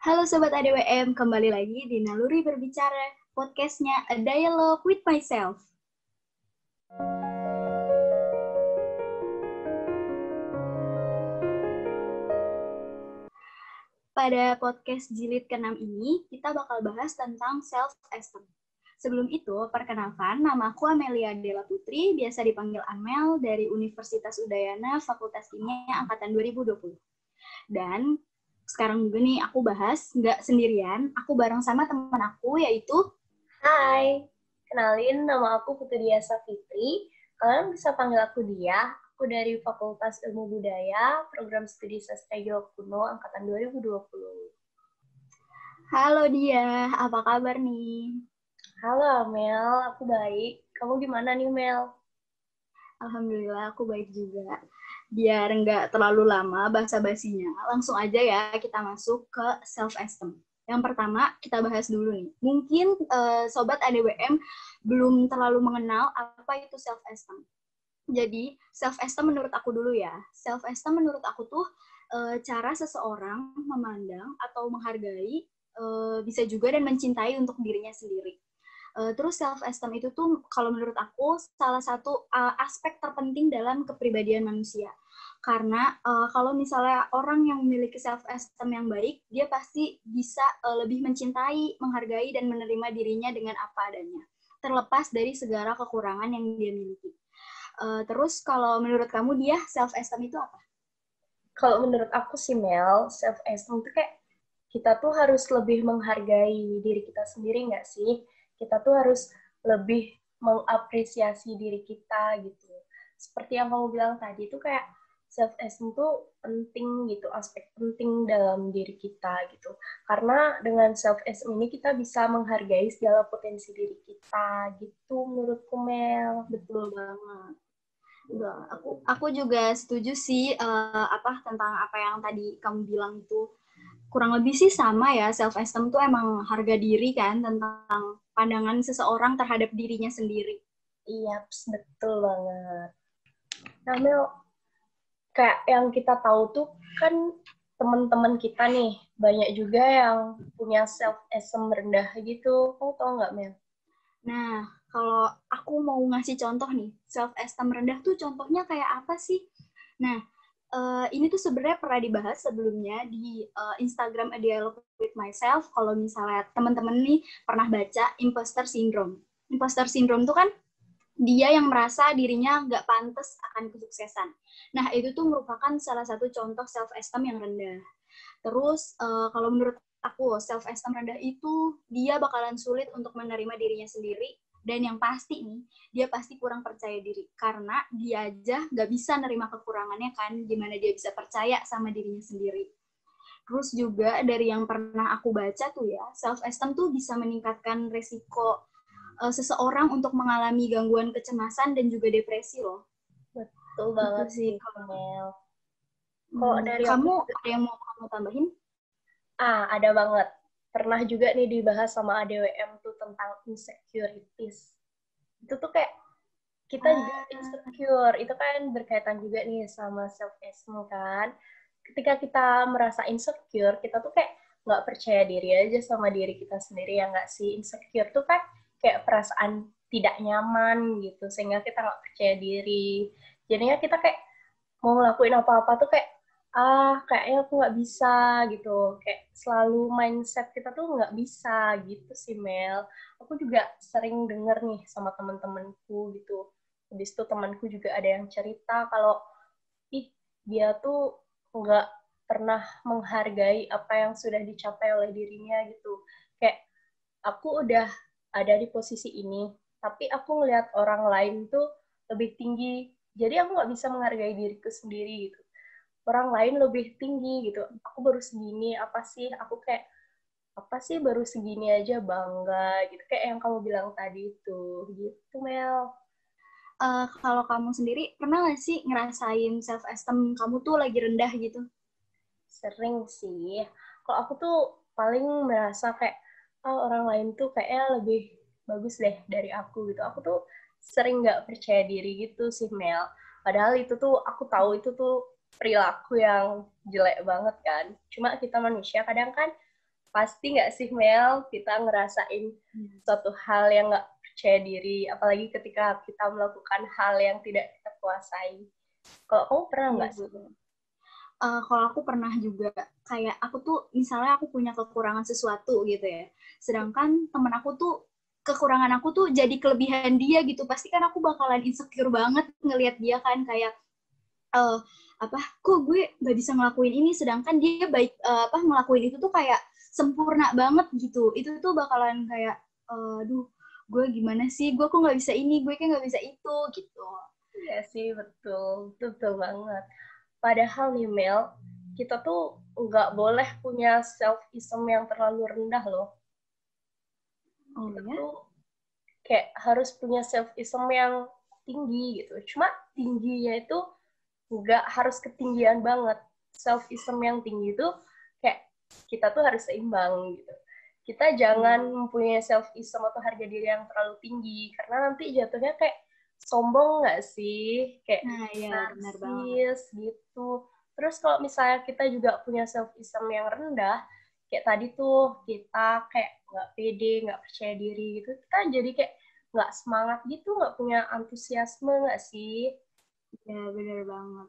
Halo Sobat ADWM, kembali lagi di Naluri Berbicara, podcastnya A Dialogue with Myself. Pada podcast jilid ke-6 ini, kita bakal bahas tentang self-esteem. Sebelum itu, perkenalkan, nama aku Amelia Dela Putri, biasa dipanggil Amel dari Universitas Udayana, Fakultas Kimia Angkatan 2020. Dan sekarang juga nih aku bahas, nggak sendirian, aku bareng sama teman aku, yaitu... Hai, kenalin nama aku Putri Diasa Fitri. Kalian bisa panggil aku Dia. Aku dari Fakultas Ilmu Budaya, Program Studi Sastra Jawa Kuno, Angkatan 2020. Halo Dia, apa kabar nih? Halo Mel, aku baik. Kamu gimana nih Mel? Alhamdulillah aku baik juga. Biar nggak terlalu lama bahasa basinya, langsung aja ya kita masuk ke self esteem. Yang pertama kita bahas dulu nih. Mungkin uh, sobat ADWM belum terlalu mengenal apa itu self esteem. Jadi self esteem menurut aku dulu ya. Self esteem menurut aku tuh uh, cara seseorang memandang atau menghargai uh, bisa juga dan mencintai untuk dirinya sendiri. Uh, terus self esteem itu tuh kalau menurut aku salah satu uh, aspek terpenting dalam kepribadian manusia. Karena uh, kalau misalnya orang yang memiliki self esteem yang baik, dia pasti bisa uh, lebih mencintai, menghargai dan menerima dirinya dengan apa adanya, terlepas dari segala kekurangan yang dia miliki. Uh, terus kalau menurut kamu dia self esteem itu apa? Kalau menurut aku sih Mel, self esteem itu kayak kita tuh harus lebih menghargai diri kita sendiri nggak sih? kita tuh harus lebih mengapresiasi diri kita gitu. Seperti yang kamu bilang tadi itu kayak self esteem tuh penting gitu, aspek penting dalam diri kita gitu. Karena dengan self esteem ini kita bisa menghargai segala potensi diri kita gitu menurutku Mel. Betul banget. Aku aku juga setuju sih uh, apa tentang apa yang tadi kamu bilang itu kurang lebih sih sama ya self esteem tuh emang harga diri kan tentang pandangan seseorang terhadap dirinya sendiri. Iya, betul banget. Nah, Mel, kayak yang kita tahu tuh kan teman-teman kita nih banyak juga yang punya self esteem rendah gitu. Kamu tau nggak, Mel? Nah, kalau aku mau ngasih contoh nih, self esteem rendah tuh contohnya kayak apa sih? Nah, uh, ini tuh sebenarnya pernah dibahas sebelumnya di uh, Instagram A Dialogue with Myself. Kalau misalnya teman-teman nih pernah baca imposter syndrome. Imposter syndrome tuh kan dia yang merasa dirinya nggak pantas akan kesuksesan. Nah, itu tuh merupakan salah satu contoh self-esteem yang rendah. Terus, uh, kalau menurut aku, self-esteem rendah itu dia bakalan sulit untuk menerima dirinya sendiri dan yang pasti nih dia pasti kurang percaya diri karena dia aja nggak bisa nerima kekurangannya kan gimana dia bisa percaya sama dirinya sendiri terus juga dari yang pernah aku baca tuh ya self esteem tuh bisa meningkatkan resiko uh, seseorang untuk mengalami gangguan kecemasan dan juga depresi loh. Betul banget sih Kamel hmm, dari kamu aku... ada yang mau kamu tambahin? Ah ada banget. Pernah juga nih dibahas sama ADWM tuh tentang insecurities. Itu tuh kayak kita ah. juga insecure, itu kan berkaitan juga nih sama self esteem kan. Ketika kita merasa insecure, kita tuh kayak nggak percaya diri aja sama diri kita sendiri ya nggak sih? Insecure tuh kan kayak perasaan tidak nyaman gitu sehingga kita nggak percaya diri. Jadinya kita kayak mau ngelakuin apa-apa tuh kayak ah kayaknya aku nggak bisa gitu. Kayak selalu mindset kita tuh nggak bisa gitu sih Mel. Aku juga sering denger nih sama teman-temanku gitu. Habis itu temanku juga ada yang cerita kalau ih dia tuh nggak pernah menghargai apa yang sudah dicapai oleh dirinya gitu. Kayak aku udah ada di posisi ini. Tapi aku ngelihat orang lain tuh lebih tinggi. Jadi aku nggak bisa menghargai diriku sendiri gitu. Orang lain lebih tinggi gitu. Aku baru segini apa sih? Aku kayak apa sih baru segini aja bangga gitu. Kayak yang kamu bilang tadi itu. Gitu Mel. Uh, kalau kamu sendiri pernah gak sih ngerasain self esteem kamu tuh lagi rendah gitu? Sering sih. Kalau aku tuh paling merasa kayak oh, orang lain tuh kayaknya lebih bagus deh dari aku gitu. Aku tuh sering nggak percaya diri gitu sih Mel. Padahal itu tuh aku tahu itu tuh perilaku yang jelek banget kan. Cuma kita manusia kadang kan pasti nggak sih Mel? Kita ngerasain hmm. suatu hal yang nggak percaya diri. Apalagi ketika kita melakukan hal yang tidak kita kuasai. Kalau kamu pernah nggak sih uh, kalau aku pernah juga kayak aku tuh misalnya aku punya kekurangan sesuatu gitu ya. Sedangkan temen aku tuh kekurangan aku tuh jadi kelebihan dia gitu. Pasti kan aku bakalan insecure banget ngelihat dia kan kayak uh, apa kok gue nggak bisa ngelakuin ini? Sedangkan dia baik uh, apa ngelakuin itu tuh kayak sempurna banget gitu. Itu tuh bakalan kayak aduh gue gimana sih? Gue kok nggak bisa ini? Gue kan nggak bisa itu gitu. Ya sih betul, betul banget padahal nih Mel kita tuh nggak boleh punya self ism yang terlalu rendah loh oh, kita ya? tuh kayak harus punya self ism yang tinggi gitu cuma tingginya itu nggak harus ketinggian banget self ism yang tinggi itu kita tuh harus seimbang gitu kita jangan hmm. mempunyai self esteem atau harga diri yang terlalu tinggi karena nanti jatuhnya kayak sombong nggak sih? Kayak nah, iya, narsis gitu. Terus kalau misalnya kita juga punya self esteem yang rendah kayak tadi tuh kita kayak nggak pede nggak percaya diri gitu kita jadi kayak nggak semangat gitu nggak punya antusiasme nggak sih? Ya benar banget.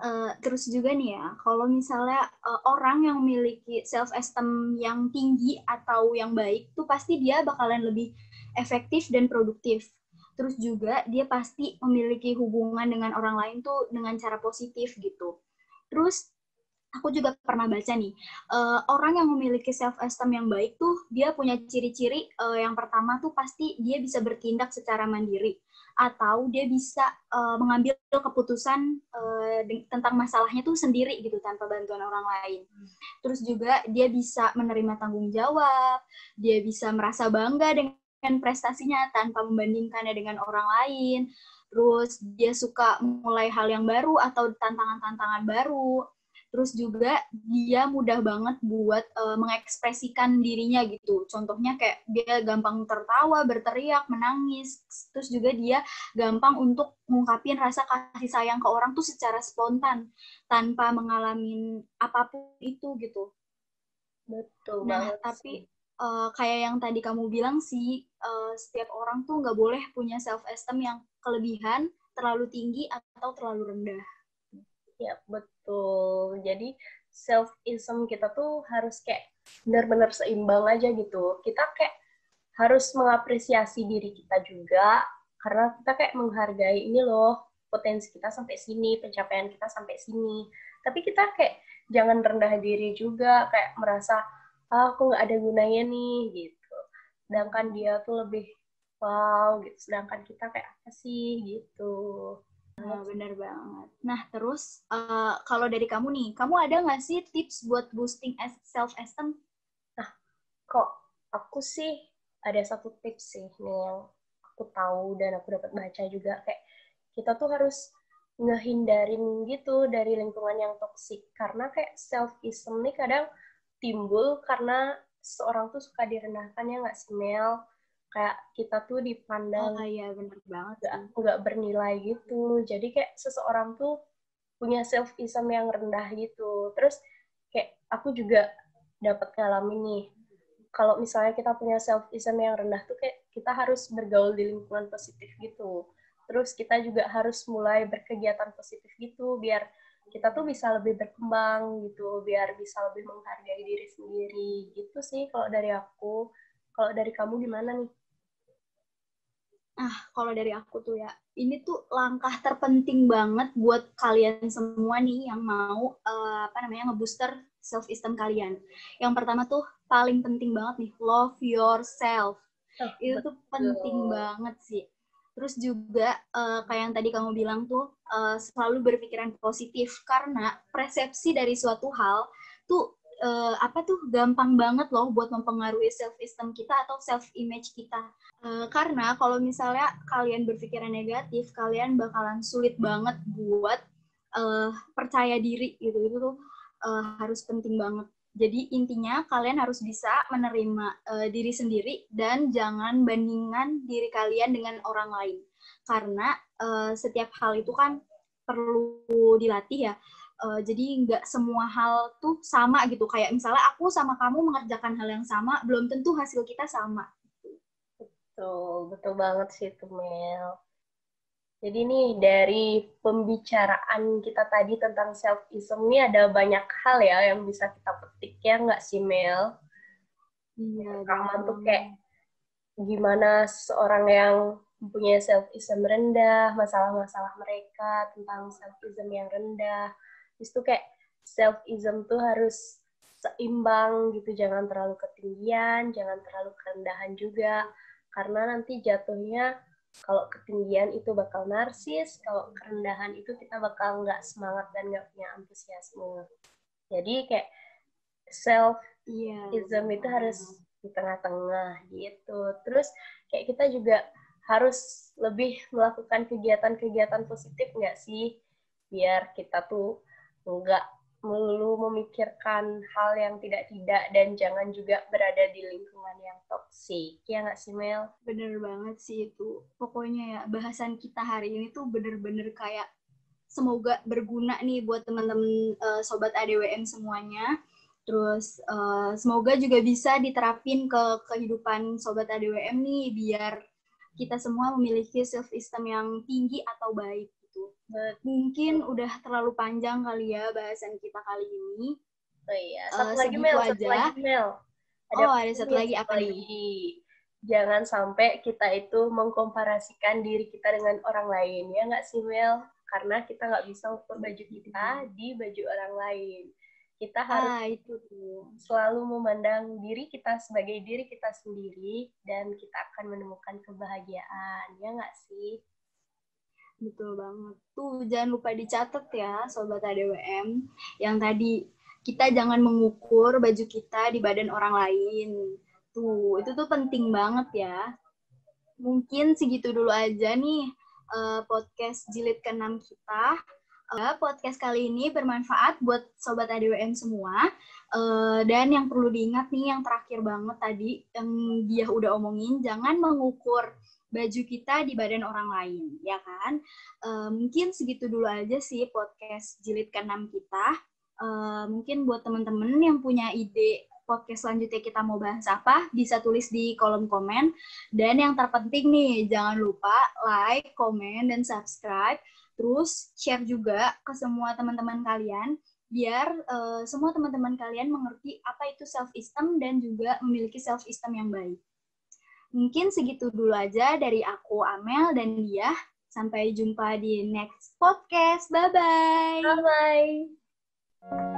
Uh, terus juga nih ya, kalau misalnya uh, orang yang memiliki self esteem yang tinggi atau yang baik, tuh pasti dia bakalan lebih efektif dan produktif. Terus juga dia pasti memiliki hubungan dengan orang lain tuh dengan cara positif gitu. Terus aku juga pernah baca nih, uh, orang yang memiliki self esteem yang baik tuh dia punya ciri-ciri uh, yang pertama tuh pasti dia bisa bertindak secara mandiri atau dia bisa uh, mengambil keputusan uh, tentang masalahnya tuh sendiri gitu tanpa bantuan orang lain. Terus juga dia bisa menerima tanggung jawab, dia bisa merasa bangga dengan prestasinya tanpa membandingkannya dengan orang lain. Terus dia suka mulai hal yang baru atau tantangan-tantangan baru terus juga dia mudah banget buat uh, mengekspresikan dirinya gitu. Contohnya kayak dia gampang tertawa, berteriak, menangis, terus juga dia gampang untuk mengungkapin rasa kasih sayang ke orang tuh secara spontan tanpa mengalami apa pun itu gitu. Betul nah, banget. Tapi uh, kayak yang tadi kamu bilang sih, uh, setiap orang tuh nggak boleh punya self esteem yang kelebihan, terlalu tinggi atau terlalu rendah. Ya, betul. Jadi self-ism kita tuh harus kayak benar-benar seimbang aja gitu. Kita kayak harus mengapresiasi diri kita juga, karena kita kayak menghargai ini loh, potensi kita sampai sini, pencapaian kita sampai sini. Tapi kita kayak jangan rendah diri juga, kayak merasa, ah, aku nggak ada gunanya nih, gitu. Sedangkan dia tuh lebih wow, gitu. Sedangkan kita kayak apa sih, gitu. Nah, benar banget. Nah, terus uh, kalau dari kamu nih, kamu ada nggak sih tips buat boosting self-esteem? Nah, kok aku sih ada satu tips sih nih yang aku tahu dan aku dapat baca juga kayak kita tuh harus ngehindarin gitu dari lingkungan yang toksik karena kayak self-esteem nih kadang timbul karena seorang tuh suka direndahkan ya nggak sih Mel? Kayak kita tuh dipandang oh, iya bener banget nggak nggak bernilai gitu. Jadi kayak seseorang tuh punya self esteem yang rendah gitu. Terus kayak aku juga dapat ngalamin nih kalau misalnya kita punya self esteem yang rendah tuh kayak kita harus bergaul di lingkungan positif gitu. Terus kita juga harus mulai berkegiatan positif gitu biar kita tuh bisa lebih berkembang gitu biar bisa lebih menghargai diri sendiri gitu sih kalau dari aku kalau dari kamu gimana nih ah kalau dari aku tuh ya ini tuh langkah terpenting banget buat kalian semua nih yang mau uh, apa namanya ngebooster self esteem kalian. Yang pertama tuh paling penting banget nih love yourself. Oh, itu betul. tuh penting banget sih. Terus juga uh, kayak yang tadi kamu bilang tuh uh, selalu berpikiran positif karena persepsi dari suatu hal tuh uh, apa tuh gampang banget loh buat mempengaruhi self esteem kita atau self image kita. Uh, karena kalau misalnya kalian berpikiran negatif, kalian bakalan sulit banget buat uh, percaya diri gitu. Itu tuh uh, harus penting banget. Jadi intinya kalian harus bisa menerima uh, diri sendiri dan jangan bandingkan diri kalian dengan orang lain. Karena uh, setiap hal itu kan perlu dilatih ya Uh, jadi nggak semua hal tuh sama gitu. Kayak misalnya aku sama kamu mengerjakan hal yang sama, belum tentu hasil kita sama. Betul, betul banget sih itu Mel. Jadi nih dari pembicaraan kita tadi tentang self-ism ini ada banyak hal ya yang bisa kita petik ya nggak sih Mel? Iya. Kamu tuh kayak gimana seorang yang mempunyai self-ism rendah, masalah-masalah mereka tentang self-ism yang rendah. Terus tuh kayak self-ism tuh harus seimbang gitu, jangan terlalu ketinggian, jangan terlalu kerendahan juga, karena nanti jatuhnya kalau ketinggian itu bakal narsis, kalau kerendahan itu kita bakal nggak semangat dan nggak punya antusiasme. Jadi kayak self-ism yeah. itu harus di tengah-tengah gitu. Terus kayak kita juga harus lebih melakukan kegiatan-kegiatan positif nggak sih? Biar kita tuh nggak melulu memikirkan hal yang tidak-tidak dan jangan juga berada di lingkungan yang toksik. Ya nggak sih, Mel? Bener banget sih itu. Pokoknya ya, bahasan kita hari ini tuh bener-bener kayak semoga berguna nih buat teman-teman uh, sobat ADWM semuanya Terus uh, semoga juga bisa diterapin ke kehidupan sobat ADWM nih biar kita semua memiliki self esteem yang tinggi atau baik gitu. Mungkin udah terlalu panjang kali ya bahasan kita kali ini. Oh iya, eh, satu uh, lagi Mel, aja. satu lagi Mel. Ada oh, ada satu lagi apa nih? Jangan sampai kita itu mengkomparasikan diri kita dengan orang lain, ya nggak sih Mel? Karena kita nggak bisa ukur baju kita di baju orang lain kita harus ah, itu selalu memandang diri kita sebagai diri kita sendiri dan kita akan menemukan kebahagiaan ya nggak sih? Betul banget. Tuh jangan lupa dicatat ya sobat ADWM yang tadi kita jangan mengukur baju kita di badan orang lain. Tuh itu tuh penting banget ya. Mungkin segitu dulu aja nih uh, podcast jilid ke-6 kita podcast kali ini bermanfaat buat sobat ADWM semua. Uh, dan yang perlu diingat nih yang terakhir banget tadi yang dia udah omongin, jangan mengukur baju kita di badan orang lain, ya kan? Uh, mungkin segitu dulu aja sih podcast jilid ke-6 kita. Mungkin buat teman-teman yang punya ide podcast selanjutnya kita mau bahas apa, bisa tulis di kolom komen. Dan yang terpenting nih, jangan lupa like, komen, dan subscribe Terus share juga ke semua teman-teman kalian biar uh, semua teman-teman kalian mengerti apa itu self esteem dan juga memiliki self esteem yang baik. Mungkin segitu dulu aja dari aku Amel dan dia. Sampai jumpa di next podcast. Bye bye. Bye bye.